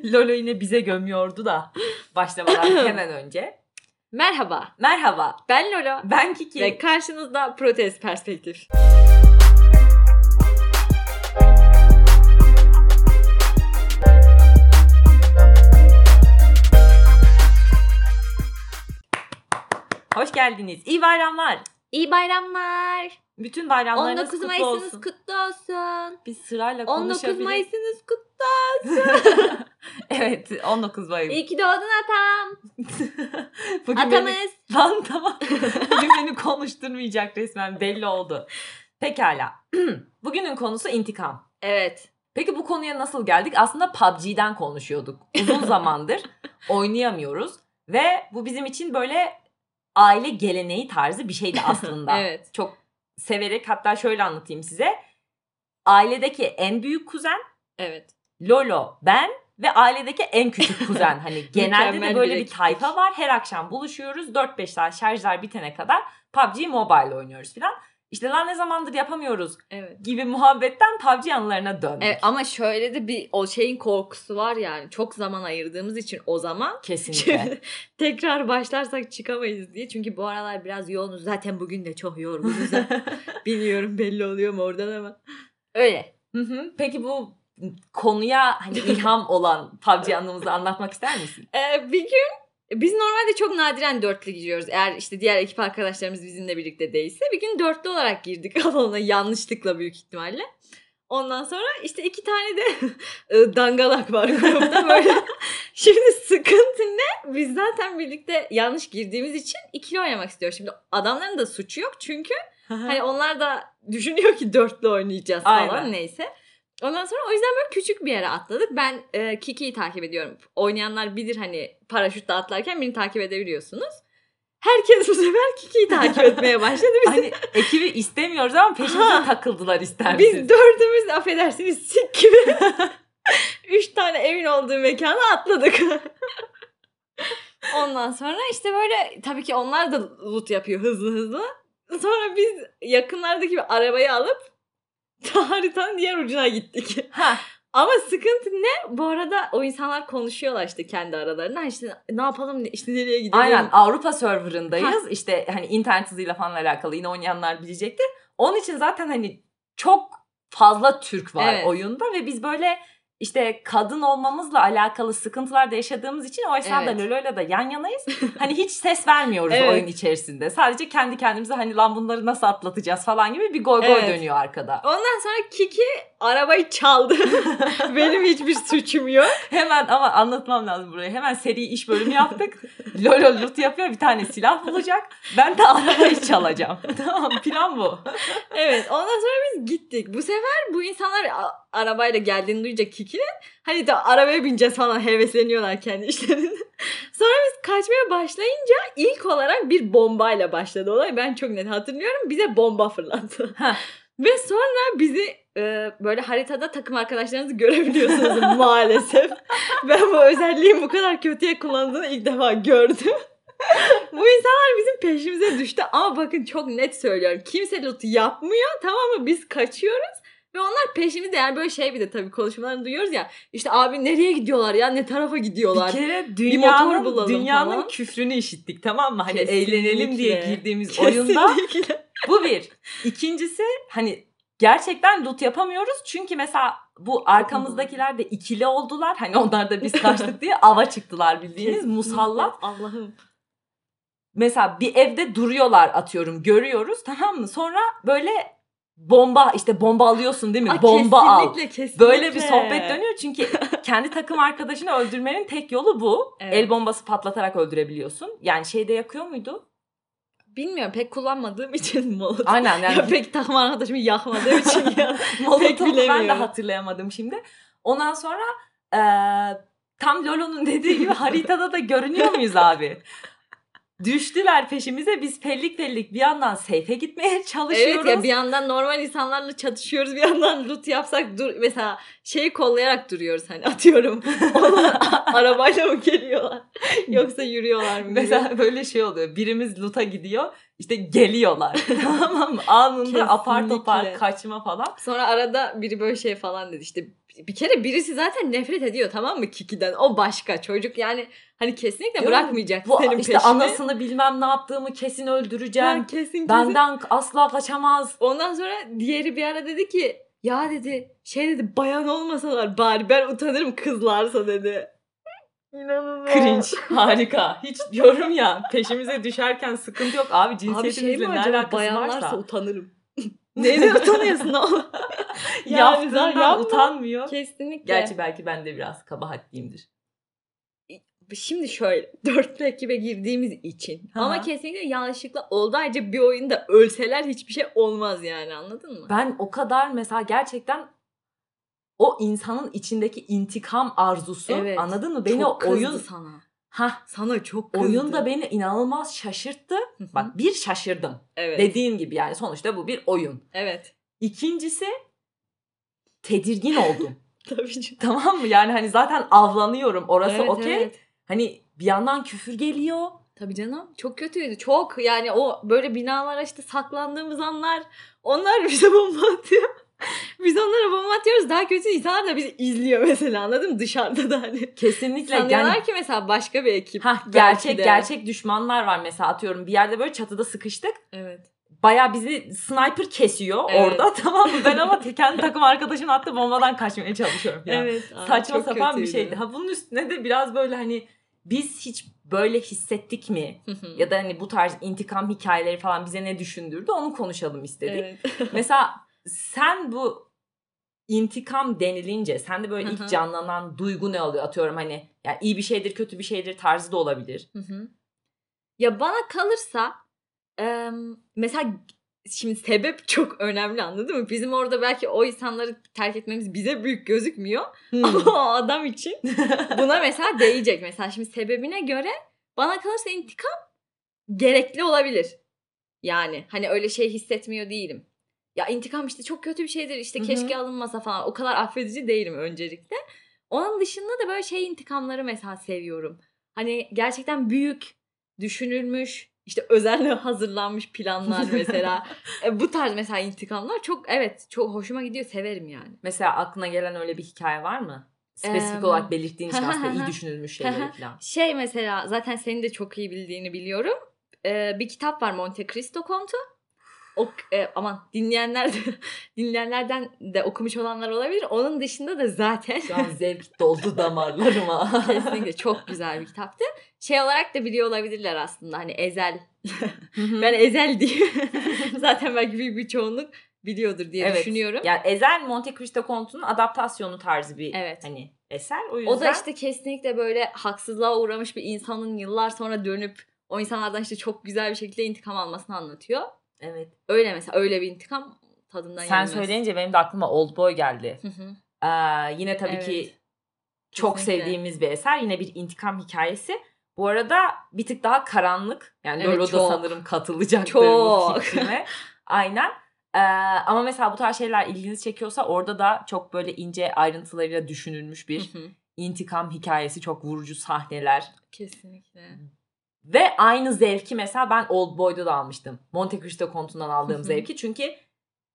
Lolo yine bize gömüyordu da başlamadan hemen önce. Merhaba. Merhaba. Ben Lolo. Ben Kiki. Ve karşınızda Protez Perspektif. Hoş geldiniz. İyi bayramlar. İyi bayramlar. Bütün bayramlarınız 19 kutlu Mayıs'ınız olsun. kutlu olsun. Biz sırayla 19 konuşabiliriz. Mayıs'ınız kutlu. evet 19 Mayıs. İyi ki doğdun atam. Bugün beni... Atamız. Lan tamam. Bugün beni konuşturmayacak resmen belli oldu. Pekala. Bugünün konusu intikam. Evet. Peki bu konuya nasıl geldik? Aslında PUBG'den konuşuyorduk. Uzun zamandır oynayamıyoruz. Ve bu bizim için böyle aile geleneği tarzı bir şeydi aslında. Evet. Çok severek hatta şöyle anlatayım size. Ailedeki en büyük kuzen Evet. Lolo, ben ve ailedeki en küçük kuzen. Hani genelde de böyle bir tayfa var. Her akşam buluşuyoruz. 4-5 saat şarjlar bitene kadar PUBG Mobile oynuyoruz filan. İşte lan ne zamandır yapamıyoruz Evet. gibi muhabbetten PUBG anılarına döndük. Evet ama şöyle de bir o şeyin korkusu var yani. Çok zaman ayırdığımız için o zaman Kesinlikle. tekrar başlarsak çıkamayız diye. Çünkü bu aralar biraz yoğunuz. Zaten bugün de çok yorgunuz. Bilmiyorum belli oluyor mu oradan ama. Öyle. Hı hı. Peki bu konuya hani ilham olan PUBG anımızı anlatmak ister misin? Ee, bir gün biz normalde çok nadiren dörtlü giriyoruz. Eğer işte diğer ekip arkadaşlarımız bizimle birlikte değilse bir gün dörtlü olarak girdik alanına yanlışlıkla büyük ihtimalle. Ondan sonra işte iki tane de e, dangalak var grupta böyle. Şimdi sıkıntı ne? Biz zaten birlikte yanlış girdiğimiz için ikili oynamak istiyor. Şimdi adamların da suçu yok çünkü Hani onlar da düşünüyor ki dörtlü oynayacağız falan Aynen. neyse. Ondan sonra o yüzden böyle küçük bir yere atladık. Ben e, Kiki'yi takip ediyorum. Oynayanlar bilir hani paraşütle atlarken beni takip edebiliyorsunuz. Herkes bu sefer Kiki'yi takip etmeye başladı. Biz, hani ekibi istemiyoruz ama peşimize takıldılar ister biz dördümüz de affedersiniz sik gibi üç tane evin olduğu mekana atladık. Ondan sonra işte böyle tabii ki onlar da loot yapıyor hızlı hızlı. Sonra biz yakınlardaki bir arabayı alıp haritanın diğer ucuna gittik. Ha, Ama sıkıntı ne? Bu arada o insanlar konuşuyorlar işte kendi aralarında. İşte ne yapalım işte nereye gidelim. Aynen Avrupa serverındayız. İşte hani internet hızıyla falan alakalı yine oynayanlar bilecektir. Onun için zaten hani çok fazla Türk var Evet. oyunda ve biz böyle işte kadın olmamızla alakalı sıkıntılar da yaşadığımız için o esnada Evet. Lolo'yla da yan yanayız. hani hiç ses vermiyoruz Evet. oyun içerisinde. Sadece kendi kendimize hani lan bunları nasıl atlatacağız falan gibi bir goy goy Evet. dönüyor arkada. Ondan sonra Kiki arabayı çaldı. Benim hiçbir suçum yok. Hemen ama anlatmam lazım burayı. Hemen seri iş bölümü yaptık. Lolo loot yapıyor bir tane silah bulacak. Ben de arabayı çalacağım. tamam plan bu. Evet ondan sonra biz gittik. Bu sefer bu insanlar arabayla geldiğini duyunca Kiki'nin hani de arabaya bineceğiz falan hevesleniyorlar kendi işlerinde. sonra biz kaçmaya başlayınca ilk olarak bir bombayla başladı olay. Ben çok net hatırlıyorum. Bize bomba fırlattı. Ve sonra bizi e, böyle haritada takım arkadaşlarınızı görebiliyorsunuz maalesef. Ben bu özelliğin bu kadar kötüye kullanıldığını ilk defa gördüm. bu insanlar bizim peşimize düştü ama bakın çok net söylüyorum. Kimse loot yapmıyor tamam mı? Biz kaçıyoruz. Ve onlar peşimizde yani böyle şey bir de tabii konuşmalarını duyuyoruz ya. İşte abi nereye gidiyorlar ya ne tarafa gidiyorlar. Bir kere motor dünyanın, bulalım dünyanın falan. küfrünü işittik tamam mı? Hani Kesinlikle. eğlenelim diye girdiğimiz oyunda Kesinlikle. bu bir. İkincisi hani gerçekten loot yapamıyoruz. Çünkü mesela bu arkamızdakiler de ikili oldular. Hani onlar da biz kaçtık diye ava çıktılar bildiğiniz Kesinlikle. musallat. Allah'ım. Mesela bir evde duruyorlar atıyorum görüyoruz tamam mı? Sonra böyle bomba işte bomba alıyorsun değil mi? Aa, bomba al. kesinlikle, kesinlikle. Böyle bir sohbet dönüyor çünkü kendi takım arkadaşını öldürmenin tek yolu bu. Evet. El bombası patlatarak öldürebiliyorsun. Yani şeyde yakıyor muydu? Bilmiyorum pek kullanmadığım için molotof. Aynen Ya yani pek takım arkadaşımı yakmadığım için ya. Molotof'u ben de hatırlayamadım şimdi. Ondan sonra eee, tam Lolo'nun dediği gibi haritada da görünüyor muyuz abi? Düştüler peşimize biz pellik pellik bir yandan seyfe gitmeye çalışıyoruz. Evet ya bir yandan normal insanlarla çatışıyoruz bir yandan loot yapsak dur mesela şeyi kollayarak duruyoruz hani atıyorum. Arabayla mı geliyorlar yoksa yürüyorlar mı? Mesela böyle şey oluyor. Birimiz loot'a gidiyor. işte geliyorlar. tamam? Anında apar topar Kesinlikle. kaçma falan. Sonra arada biri böyle şey falan dedi işte bir kere birisi zaten nefret ediyor tamam mı Kiki'den. O başka çocuk yani hani kesinlikle Diyorum, bırakmayacak Bu senin işte peşini. anasını bilmem ne yaptığımı kesin öldüreceğim. Ben kesin kesin. Benden asla kaçamaz. Ondan sonra diğeri bir ara dedi ki ya dedi şey dedi bayan olmasalar bari ben utanırım kızlarsa dedi. İnanılmaz. Cringe. Harika. Hiç yorum ya. Peşimize düşerken sıkıntı yok. Abi Abi şey cinsiyetimizle ne alakası bayanlarsa varsa. utanırım. Neyden utanıyorsun oğlum? Yaptığından yapma. utanmıyor. Kesinlikle. Gerçi belki ben de biraz kabahatliyimdir. Şimdi şöyle dörtlü ekibe girdiğimiz için Aha. ama kesinlikle yanlışlıkla oldu. Ayrıca bir oyunda ölseler hiçbir şey olmaz yani anladın mı? Ben o kadar mesela gerçekten o insanın içindeki intikam arzusu Evet. anladın mı? Beni çok oyun sana. Ha Sana çok kızdı. oyun da beni inanılmaz şaşırttı. Hı hı. Bak bir şaşırdım. evet. Dediğim gibi yani sonuçta bu bir oyun. Evet. İkincisi tedirgin oldum. Tabii canım. tamam mı? Yani hani zaten avlanıyorum. Orası Evet, okey. evet. Hani bir yandan küfür geliyor. Tabii canım. Çok kötüydü. Çok yani o böyle binalara işte saklandığımız anlar onlar bize bomba atıyor. Biz onlara bomba atıyoruz. Daha kötü insanlar da bizi izliyor mesela anladın mı? Dışarıda da hani. Kesinlikle Sanıyorlar yani ki mesela başka bir ekip. ha belki gerçek de. gerçek düşmanlar var mesela atıyorum bir yerde böyle çatıda sıkıştık. Evet. Baya bizi sniper kesiyor Evet. orada tamam mı? Ben ama kendi takım arkadaşım attı bombadan kaçmaya çalışıyorum falan. Evet. Aa, Saçma sapan bir kötüydü. şeydi. Ha bunun üstüne de biraz böyle hani biz hiç böyle hissettik mi? Ya da hani bu tarz intikam hikayeleri falan bize ne düşündürdü onu konuşalım istedik. Evet. Mesela sen bu intikam denilince sende böyle Hı hı. ilk canlanan duygu ne oluyor? Atıyorum hani yani iyi bir şeydir kötü bir şeydir tarzı da olabilir. Hı hı. Ya bana kalırsa em, mesela şimdi sebep çok önemli anladın mı? Bizim orada belki o insanları terk etmemiz bize büyük gözükmüyor. Ama o adam için buna mesela değecek. Mesela şimdi sebebine göre bana kalırsa intikam gerekli olabilir. Yani hani öyle şey hissetmiyor değilim. Ya intikam işte çok kötü bir şeydir işte keşke alınmasa falan. O kadar affedici değilim öncelikle. Onun dışında da böyle şey intikamları mesela seviyorum. Hani gerçekten büyük, düşünülmüş, işte özenle hazırlanmış planlar mesela. E, bu tarz mesela intikamlar çok evet çok hoşuma gidiyor severim yani. Mesela aklına gelen öyle bir hikaye var mı? Spesifik olarak belirttiğin için aslında iyi düşünülmüş şeyleri falan. Şey mesela zaten senin de çok iyi bildiğini biliyorum. Ee, bir kitap var Monte Cristo Kontu. O, e, aman dinleyenler de, dinleyenlerden de okumuş olanlar olabilir. Onun dışında da zaten Şu an zevk doldu damarlarıma. kesinlikle çok güzel bir kitaptı. Şey olarak da biliyor olabilirler aslında hani Ezel. ben Ben Ezel diye zaten belki büyük bir çoğunluk biliyordur diye evet. düşünüyorum. Yani Ezel Monte Cristo Kontu'nun adaptasyonu tarzı bir Evet. hani eser. O yüzden O da işte kesinlikle böyle haksızlığa uğramış bir insanın yıllar sonra dönüp o insanlardan işte çok güzel bir şekilde intikam almasını anlatıyor. Evet. Öyle mesela öyle bir intikam tadından Sen yenmez. söyleyince benim de aklıma Oldboy geldi. Hı hı. Ee, yine tabii Evet. ki çok Kesinlikle. sevdiğimiz bir eser. Yine bir intikam hikayesi. Bu arada bir tık daha karanlık. Yani Evet, Lolo da sanırım katılacaktır Çok. Aynen. Ee, ama mesela bu tarz şeyler ilginizi çekiyorsa orada da çok böyle ince ayrıntılarıyla düşünülmüş bir Hı hı. intikam hikayesi. Çok vurucu sahneler. Kesinlikle. Ve aynı zevki mesela ben Old Boy'da da almıştım. Monte Cristo Kontu'ndan aldığım zevki. Çünkü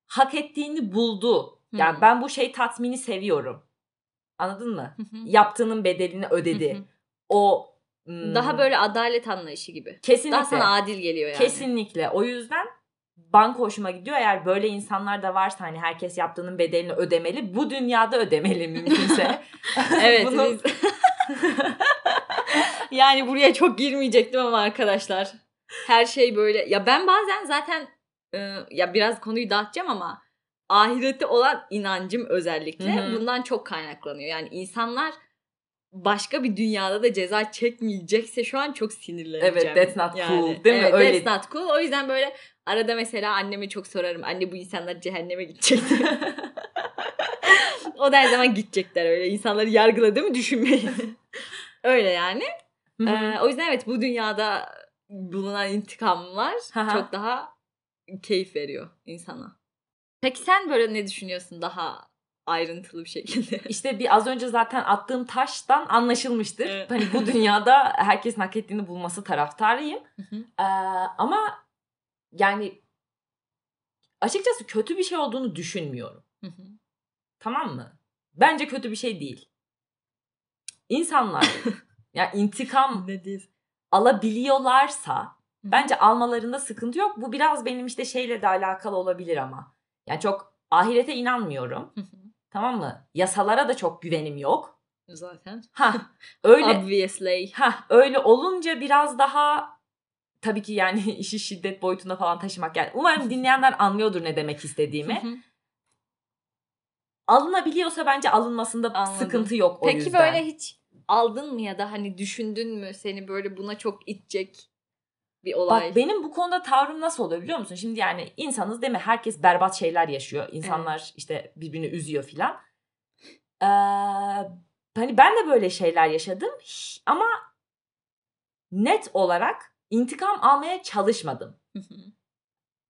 hak ettiğini buldu. Yani ben bu şey tatmini seviyorum. Anladın mı? Yaptığının bedelini ödedi. O hmm, Daha böyle adalet anlayışı gibi. kesinlikle Daha sana adil geliyor yani. kesinlikle. O yüzden bank hoşuma gidiyor. Eğer böyle insanlar da varsa hani herkes yaptığının bedelini ödemeli. Bu dünyada ödemeli mümkünse. Evet Bunu-. yani buraya çok girmeyecektim ama arkadaşlar. Her şey böyle. Ya ben bazen zaten e, ya biraz konuyu dağıtacağım ama ahirette olan inancım özellikle Hı hı. bundan çok kaynaklanıyor. Yani insanlar başka bir dünyada da ceza çekmeyecekse şu an çok sinirleneceğim. Evet, that's not Yani, cool, değil mi? evet, Öyle- That's not cool. O yüzden böyle arada mesela anneme çok sorarım. Anne bu insanlar cehenneme gidecek o da her zaman gidecekler öyle. İnsanları yargıladığımı düşünmeyin. öyle yani. Ee, o yüzden evet bu dünyada bulunan intikamlar çok daha keyif veriyor insana. Peki sen böyle ne düşünüyorsun daha ayrıntılı bir şekilde? İşte bir az önce zaten attığım taştan anlaşılmıştır. Evet. Hani bu dünyada herkesin hak ettiğini bulması taraftarıyım. Hı hı. Ee, ama yani açıkçası kötü bir şey olduğunu düşünmüyorum. Hı hı. Tamam mı? bence kötü bir şey değil. İnsanlar ya intikam Ne alabiliyorlarsa bence almalarında sıkıntı yok. Bu biraz benim işte şeyle de alakalı olabilir ama. Yani çok ahirete inanmıyorum. Tamam mı? Yasalara da çok güvenim yok. Zaten. Ha öyle Obviously. ha öyle olunca biraz daha tabii ki yani işi şiddet boyutuna falan taşımak yani umarım dinleyenler anlıyordur ne demek istediğimi. Alınabiliyorsa bence alınmasında Anladım. sıkıntı yok o Peki yüzden. böyle hiç aldın mı ya da hani düşündün mü seni böyle buna çok itecek bir olay? Bak benim bu konuda tavrım nasıl oluyor biliyor musun? Şimdi yani insanız değil mi? Herkes berbat şeyler yaşıyor. İnsanlar işte birbirini üzüyor filan. Ee, hani ben de böyle şeyler yaşadım ama net olarak intikam almaya çalışmadım.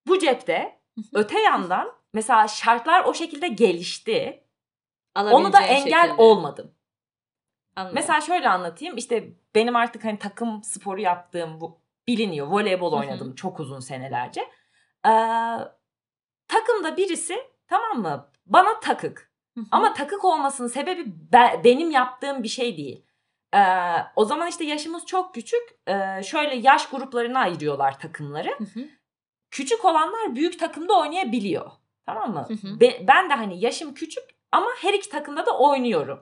Bu cepte öte yandan mesela şartlar o şekilde gelişti. Onu da engel şekilde. olmadım. Anladım. Mesela şöyle anlatayım. İşte benim artık hani takım sporu yaptığım bu biliniyor. Voleybol oynadım çok uzun senelerce. Ee, takımda birisi tamam mı? Bana takık. Hı hı. Ama takık olmasının sebebi be- benim yaptığım bir şey değil. Ee, o zaman işte yaşımız çok küçük. Ee, şöyle yaş gruplarına ayırıyorlar takımları. Hı hı. Küçük olanlar büyük takımda oynayabiliyor. Tamam mı? Be- ben de hani yaşım küçük ama her iki takımda da oynuyorum.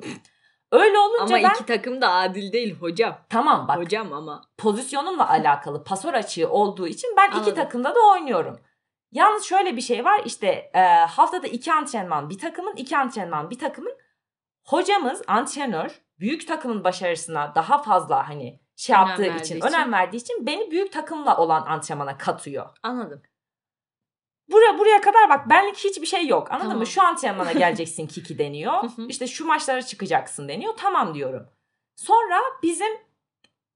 Öyle olunca ama ben iki takım da adil değil hocam. tamam bak Hocam ama. pozisyonumla alakalı pasör açığı olduğu için ben iki Anladım. takımda da oynuyorum. Yalnız şöyle bir şey var işte e, haftada iki antrenman bir takımın iki antrenman bir takımın hocamız antrenör büyük takımın başarısına daha fazla hani şey Önem yaptığı için, için. önem verdiği için beni büyük takımla olan antrenmana katıyor. Anladım. Buraya buraya kadar bak benlik hiçbir şey yok. Anladın Tamam. mı? Şu antrenmana geleceksin Kiki deniyor. İşte şu maçlara çıkacaksın deniyor. Tamam diyorum. Sonra bizim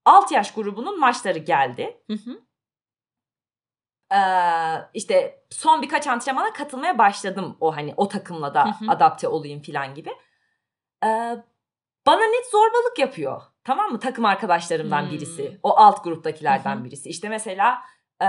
alt yaş grubunun maçları geldi. Ee, işte son birkaç antrenmana katılmaya başladım o hani o takımla da adapte olayım falan gibi. Ee, bana net zorbalık yapıyor. Tamam mı? Takım arkadaşlarımdan Hmm. birisi. O alt gruptakilerden birisi. İşte mesela e,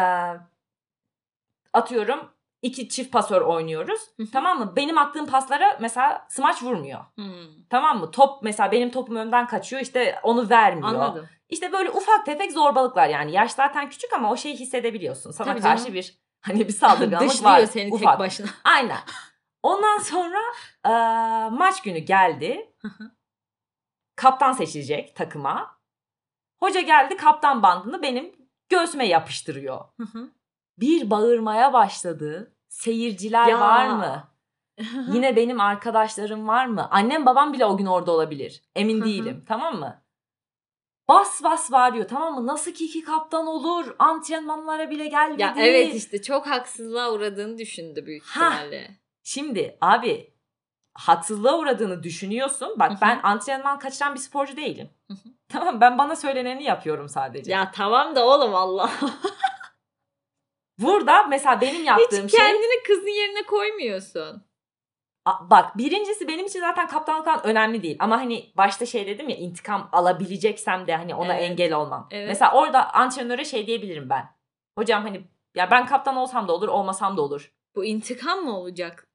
atıyorum iki çift pasör oynuyoruz. Hı hı. Tamam mı? Benim attığım paslara mesela smaç vurmuyor. Hmm. Tamam mı? Top mesela benim topum önden kaçıyor işte onu vermiyor. Anladım. İşte böyle ufak tefek zorbalıklar yani. Yaş zaten küçük ama o şeyi hissedebiliyorsun. Sana Tabii karşı canım. bir hani bir saldırganlık Dışlıyor var. seni ufak. tek başına. Aynen. Ondan sonra e, maç günü geldi. Kaptan seçilecek takıma. Hoca geldi kaptan bandını benim göğsüme yapıştırıyor. Hı hı. Bir bağırmaya başladı. Seyirciler Ya. var mı? Yine benim arkadaşlarım var mı? Annem babam bile o gün orada olabilir. Emin değilim. Tamam mı? Bas bas bağırıyor tamam mı? Nasıl ki iki kaptan olur? Antrenmanlara bile gelmedi. Ya evet işte çok haksızlığa uğradığını düşündü büyük Ha. ihtimalle. Şimdi abi haksızlığa uğradığını düşünüyorsun. Bak ben antrenman kaçıran bir sporcu değilim. Tamam ben bana söyleneni yapıyorum sadece. Ya tamam da oğlum Allah. Burada mesela benim yaptığım Hiç şey kendini kızın yerine koymuyorsun. Bak birincisi benim için zaten kaptanlık falan önemli değil. Ama hani başta şey dedim ya intikam alabileceksem de hani ona Evet. engel olmam. Evet. Mesela orada antrenöre şey diyebilirim ben. Hocam hani ya ben kaptan olsam da olur olmasam da olur. Bu intikam mı olacak?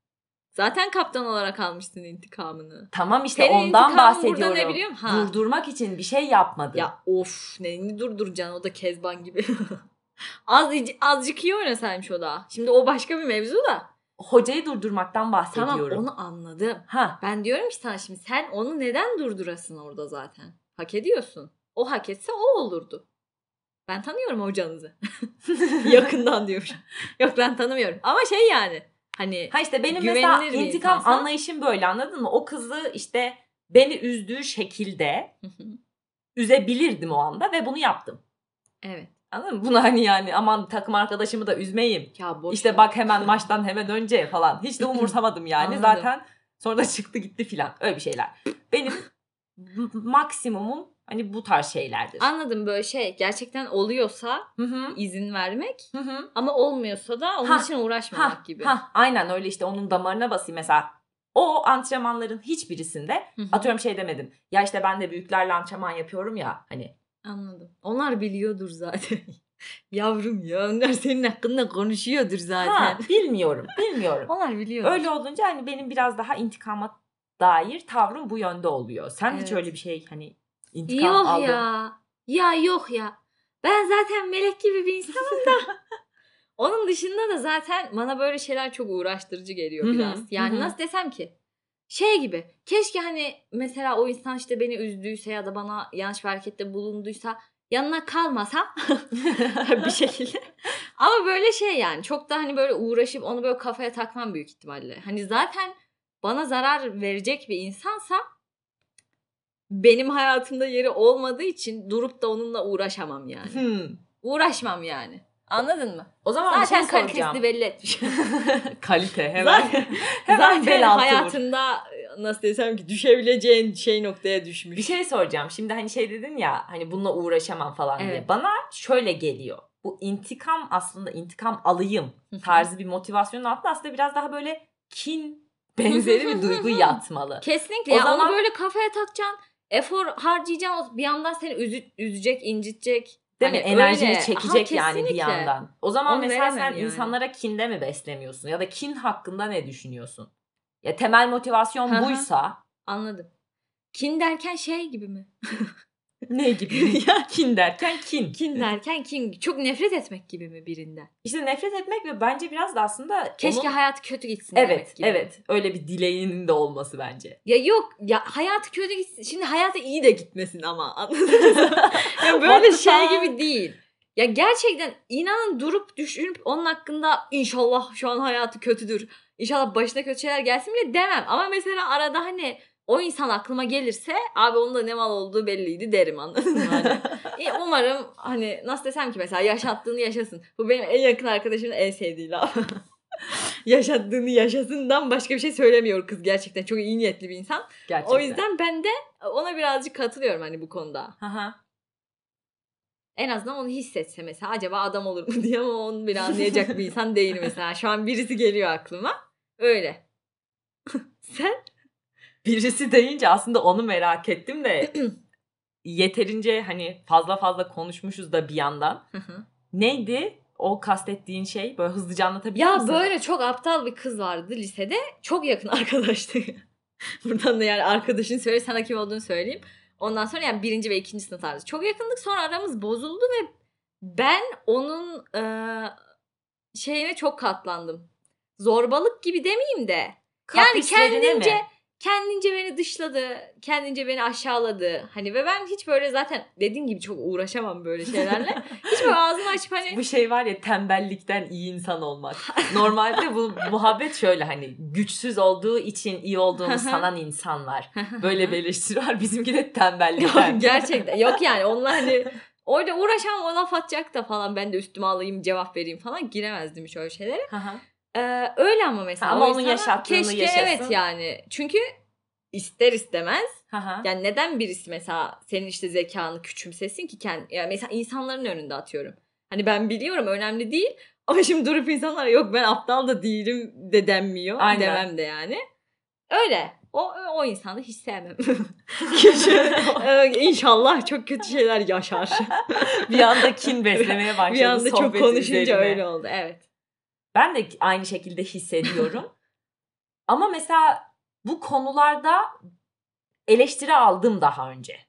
Zaten kaptan olarak almıştın intikamını. Tamam işte Senin ondan intikamın burada bahsediyorum. ne biliyor musun? Ha. Durdurmak için bir şey yapmadı. Ya of neyini durduracaksın o da Kezban gibi. Az azıcık iyi oynasaymış o da. Şimdi o başka bir mevzu da. Hocayı durdurmaktan Tamam bahsediyorum. onu anladım. Ha Ben diyorum ki sana şimdi sen onu neden durdurasın orada zaten? Hak ediyorsun. O hak etse o olurdu. Ben tanıyorum hocanızı. Yakından diyorum. Yok ben tanımıyorum. Ama şey yani hani Ha işte benim mesela intikam insansan- anlayışım böyle anladın mı? O kızı işte beni üzdüğü şekilde üzebilirdim o anda ve bunu yaptım. evet. Anladın mı? Bunu hani yani aman takım arkadaşımı da üzmeyeyim. Ya boş işte ver. bak hemen maçtan hemen önce falan. Hiç de umursamadım yani. Anladım. Zaten sonra da çıktı gitti filan. Öyle bir şeyler. Benim maksimumum hani bu tarz şeylerdir. Anladım böyle şey gerçekten oluyorsa Hı hı. izin vermek Hı hı. ama olmuyorsa da onun Ha, için uğraşmamak Ha, gibi. ha, aynen öyle işte onun damarına basayım mesela. O antrenmanların hiçbirisinde Hı hı. atıyorum şey demedim. Ya işte ben de büyüklerle antrenman yapıyorum ya hani. Anladım. Onlar biliyordur zaten. Yavrum ya onlar senin hakkında konuşuyordur zaten. Ha, bilmiyorum bilmiyorum. Onlar biliyordur. Öyle olunca hani benim biraz daha intikama dair tavrım bu yönde oluyor. Sen hiç Evet. öyle bir şey hani intikam Yok aldın. ya. Ya yok ya. Ben zaten melek gibi bir insanım da. Onun dışında da zaten bana böyle şeyler çok uğraştırıcı geliyor biraz. Yani nasıl desem ki? Şey gibi. Keşke hani mesela o insan işte beni üzdüyse ya da bana yanlış bir harekette bulunduysa yanına kalmasam bir şekilde. Ama böyle şey yani çok da hani böyle uğraşıp onu böyle kafaya takmam büyük ihtimalle. Hani zaten bana zarar verecek bir insansa benim hayatımda yeri olmadığı için durup da onunla uğraşamam yani. Hmm. Uğraşmam yani. Anladın mı? O zaman bir Zaten şey soracağım. kalitesini belli etmiş. Kalite hemen. zaten hemen zaten bel altı vur. hayatında nasıl desem ki düşebileceğin şey noktaya düşmüş. Bir şey soracağım. Şimdi hani şey dedin ya hani bununla uğraşamam falan diye. Evet. Bana şöyle geliyor. Bu intikam aslında intikam alayım tarzı bir motivasyonun altında aslında biraz daha böyle kin benzeri bir duygu yatmalı. Kesinlikle. O ya zaman- onu böyle kafaya takacaksın. Efor harcayacaksın. Bir yandan seni üzü- üzecek, incitecek. Değil mi? Hani Enerjini öyle. çekecek Aha, yani bir yandan. O zaman Onu mesela sen yani. insanlara kinde mi beslemiyorsun? Ya da kin hakkında ne düşünüyorsun? Ya temel motivasyon hı. buysa Anladım. Kin derken şey gibi mi? ne gibi? ya kin derken kin. Kin derken kin. Çok nefret etmek gibi mi birinden? İşte nefret etmek ve bence biraz da aslında Keşke onun- hayat kötü gitsin demek Evet, gibi. evet. Öyle bir dileğinin de olması bence. Ya yok ya hayatı kötü gitsin. Şimdi hayatı iyi de gitmesin ama. Anladınız mı? ya böyle şey gibi değil. Ya gerçekten inanın durup düşünüp onun hakkında inşallah şu an hayatı kötüdür. İnşallah başına kötü şeyler gelsin bile demem. Ama mesela arada hani o insan aklıma gelirse abi onun da ne mal olduğu belliydi derim anladın mı? Hani, e, umarım hani nasıl desem ki mesela yaşattığını yaşasın. Bu benim en yakın arkadaşımın en sevdiği laf. yaşattığını yaşasından başka bir şey söylemiyor kız gerçekten. Çok iyi niyetli bir insan. Gerçekten. O yüzden ben de ona birazcık katılıyorum hani bu konuda. Aha. En azından onu hissetse mesela acaba adam olur mu diye ama onu bile anlayacak bir insan değil mesela. Şu an birisi geliyor aklıma. Öyle. Sen? Birisi deyince aslında onu merak ettim de yeterince hani fazla fazla konuşmuşuz da bir yandan. Neydi o kastettiğin şey? Böyle hızlıca anlatabilir ya misin? böyle çok aptal bir kız vardı lisede. Çok yakın arkadaştık. Buradan da yani arkadaşın söyle sana kim olduğunu söyleyeyim. Ondan sonra yani birinci ve ikinci sınıflarda çok yakındık. Sonra aramız bozuldu ve ben onun eee, şeyine çok katlandım. Zorbalık gibi demeyeyim de. Yani Kaprislerine kendince mi? Kendince beni dışladı, kendince beni aşağıladı. Hani ve ben hiç böyle zaten dediğim gibi çok uğraşamam böyle şeylerle. hiç böyle ağzımı açıp hani Bu şey var ya tembellikten iyi insan olmak. Normalde bu muhabbet şöyle hani güçsüz olduğu için iyi olduğunu sanan insanlar. Böyle bir eleştiri var. Bizimki de Yok, tembellikten. gerçekten yok yani onlar hani orada uğraşan o laf atacak da falan ben de üstüme alayım cevap vereyim falan giremezdim hiç öyle şeylere. Ee, öyle ama mesela. Ha, ama onun yaşattığını keşke yaşasın. evet yani. Çünkü ister istemez Aha. yani neden birisi mesela senin işte zekanı küçümsesin ki kendi yani mesela insanların önünde atıyorum. Hani ben biliyorum önemli değil ama şimdi durup insanlara yok ben aptal da değilim de denmiyor. Aynen. Demem de yani. Öyle. O, o insanı hiç sevmem. İnşallah çok kötü şeyler yaşar. bir anda kin beslemeye başladı. bir anda çok konuşunca üzerine. öyle oldu. Evet. Ben de aynı şekilde hissediyorum. Ama mesela bu konularda eleştiri aldım daha önce.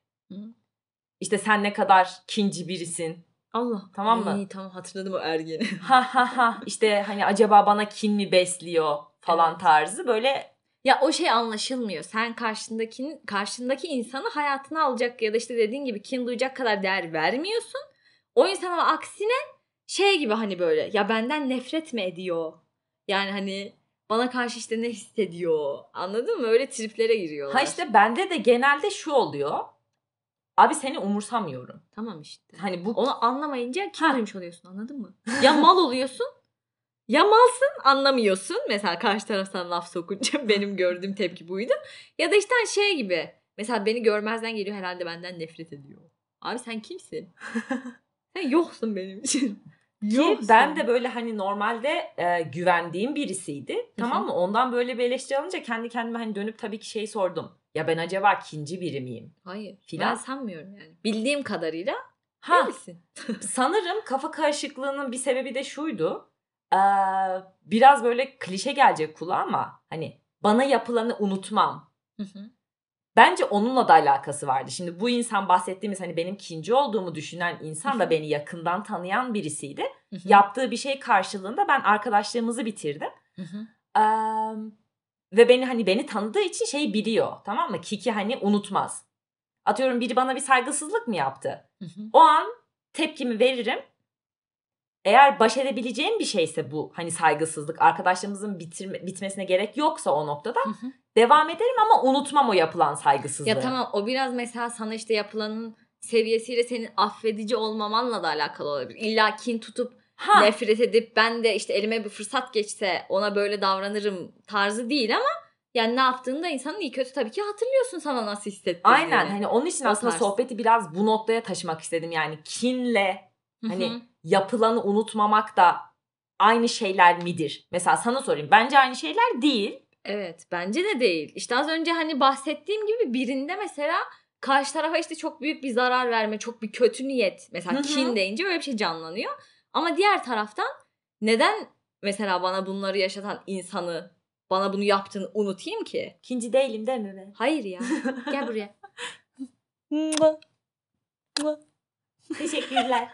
İşte sen ne kadar kinci birisin. Allah. Tamam mı? Ay, tamam hatırladım o ergeni. Ha ha ha. İşte hani acaba bana kin mi besliyor falan Evet. tarzı böyle Ya o şey anlaşılmıyor. Sen karşındakinin karşındaki insanı hayatına alacak ya da işte dediğin gibi kin duyacak kadar değer vermiyorsun. O insan ama aksine şey gibi hani böyle ya benden nefret mi ediyor? Yani hani bana karşı işte ne hissediyor? Anladın mı? Öyle triplere giriyorlar. ha işte bende de genelde şu oluyor. Abi seni umursamıyorum. Tamam işte. Hani bu Onu anlamayınca kim Ha. duymuş oluyorsun anladın mı? Ya mal oluyorsun ya malsın anlamıyorsun. Mesela karşı taraftan laf sokunca benim gördüğüm tepki buydu. Ya da işte hani şey gibi. Mesela beni görmezden geliyor herhalde benden nefret ediyor. Abi sen kimsin? sen yoksun benim için. Ki ben de böyle hani normalde e, güvendiğim birisiydi. Tamam mı? Ondan böyle bir eleştiri alınca kendi kendime hani dönüp tabii ki şey sordum. Ya ben acaba kinci biri miyim? Hayır. Filan. Ben sanmıyorum yani. Bildiğim kadarıyla Ha değilsin. sanırım kafa karışıklığının bir sebebi de şuydu. Ee, biraz böyle klişe gelecek kulağa ama hani bana yapılanı unutmam. Hı hı. Bence onunla da alakası vardı. Şimdi bu insan bahsettiğimiz hani benim kinci olduğumu düşünen insan da beni yakından tanıyan birisiydi. Yaptığı bir şey karşılığında ben arkadaşlığımızı bitirdim. Eee, ve beni hani beni tanıdığı için şeyi biliyor tamam mı? Kiki hani unutmaz. Atıyorum biri bana bir saygısızlık mı yaptı? O an tepkimi veririm. Eğer baş edebileceğim bir şeyse bu hani saygısızlık arkadaşlarımızın bitirme, bitmesine gerek yoksa o noktada Hı hı. devam ederim ama unutmam o yapılan saygısızlığı. Ya tamam o biraz mesela sana işte yapılanın seviyesiyle senin affedici olmamanla da alakalı olabilir. İlla kin tutup Ha, nefret edip ben de işte elime bir fırsat geçse ona böyle davranırım tarzı değil ama yani ne yaptığını da insanın iyi kötü tabii ki hatırlıyorsun sana nasıl hissettirdiğini. aynen hani onun için O aslında tarz. sohbeti biraz bu noktaya taşımak istedim. Yani kinle Hı hı. Yapılanı unutmamak da aynı şeyler midir? Mesela sana sorayım. Bence aynı şeyler değil. Evet bence de değil. İşte az önce hani bahsettiğim gibi birinde mesela karşı tarafa işte çok büyük bir zarar verme, çok bir kötü niyet. Mesela Hı hı. kin deyince böyle bir şey canlanıyor. Ama diğer taraftan neden mesela bana bunları yaşatan insanı, bana bunu yaptığını unutayım ki? Kinci değilim değil mi? Hayır ya. Gel buraya. Teşekkürler.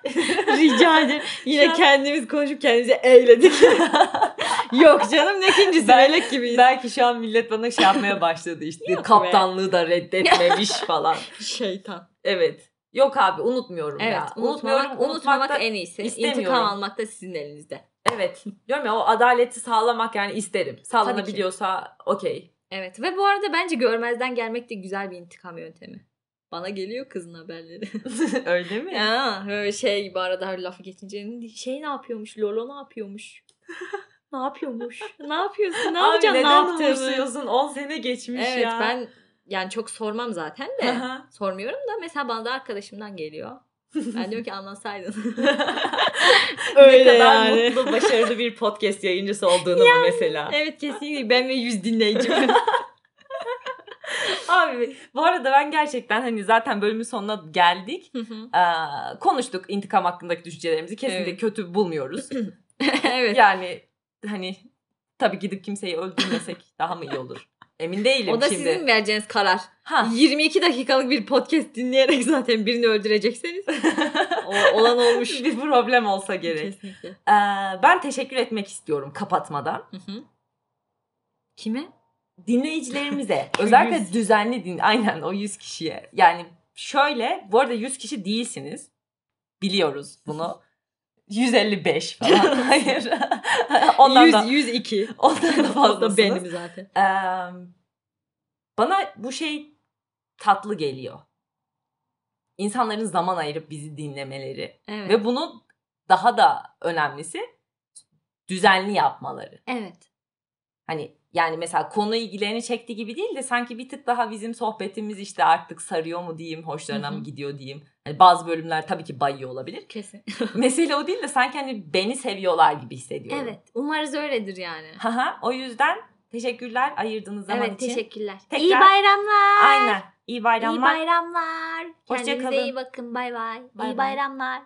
Rica ederim. Yine Şu an- kendimiz konuşup kendimizi eğledik. Yok canım ne ikincisi Ben- melek gibiyiz. Belki şu an millet bana şey yapmaya başladı işte. Yok be. kaptanlığı da reddetmemiş falan. Şeytan. Evet. Yok abi unutmuyorum Evet ya. unutmamak, unutmamak unutmak da- en iyisi. İntikam almak da sizin elinizde. Evet. Diyorum ya o adaleti sağlamak yani isterim. Sağlanabiliyorsa okey. Evet ve bu arada bence görmezden gelmek de güzel bir intikam yöntemi. Bana geliyor kızın haberleri. Öyle mi? ya böyle şey gibi arada her lafı geçince şey ne yapıyormuş Lolo ne yapıyormuş. ne yapıyormuş? Ne yapıyorsun? Ne yapacaksın? Ne neden yaptığını? umursuyorsun? 10 sene geçmiş Evet ya. ben yani çok sormam zaten de. Aha. Sormuyorum da mesela bana da arkadaşımdan geliyor. Ben diyorum ki anlatsaydın. ne kadar mutlu, başarılı bir podcast yayıncısı olduğunu mu mesela? evet kesinlikle ben ve yüz dinleyicim. Abi bu arada ben gerçekten hani zaten bölümün sonuna geldik. Ee, konuştuk intikam hakkındaki düşüncelerimizi. Kesinlikle Evet. kötü bulmuyoruz. evet. Yani hani tabii gidip kimseyi öldürmesek daha mı iyi olur? Emin değilim o da şimdi. sizin vereceğiniz karar. Ha. 22 dakikalık bir podcast dinleyerek zaten birini öldürecekseniz o, olan olmuş. bir problem olsa gerek. Kesinlikle. Ee, ben teşekkür etmek istiyorum kapatmadan. Hı hı. Kime? Dinleyicilerimize özellikle düzenli din aynen o 100 kişiye. Yani şöyle bu arada 100 kişi değilsiniz. Biliyoruz bunu. 155 falan. Hayır. Ondan 100, da 102. ondan da fazlasınız. benim zaten. Ee, bana bu şey tatlı geliyor. İnsanların zaman ayırıp bizi dinlemeleri Evet. ve bunu daha da önemlisi düzenli yapmaları. evet. Hani yani mesela konu ilgilerini çektiği gibi değil de sanki bir tık daha bizim sohbetimiz işte artık sarıyor mu diyeyim, hoşlarına mı gidiyor diyeyim. Hani bazı bölümler tabii ki bayıyor olabilir. Kesin. Mesele o değil de sanki hani beni seviyorlar gibi hissediyorum. evet. Umarız öyledir yani. Haha, o yüzden teşekkürler ayırdığınız zaman evet için. teşekkürler. Tekrar- İyi bayramlar. Aynen. İyi bayramlar. İyi bayramlar. Hoşça Kendinize iyi bakın. Bay bay. İyi bayramlar.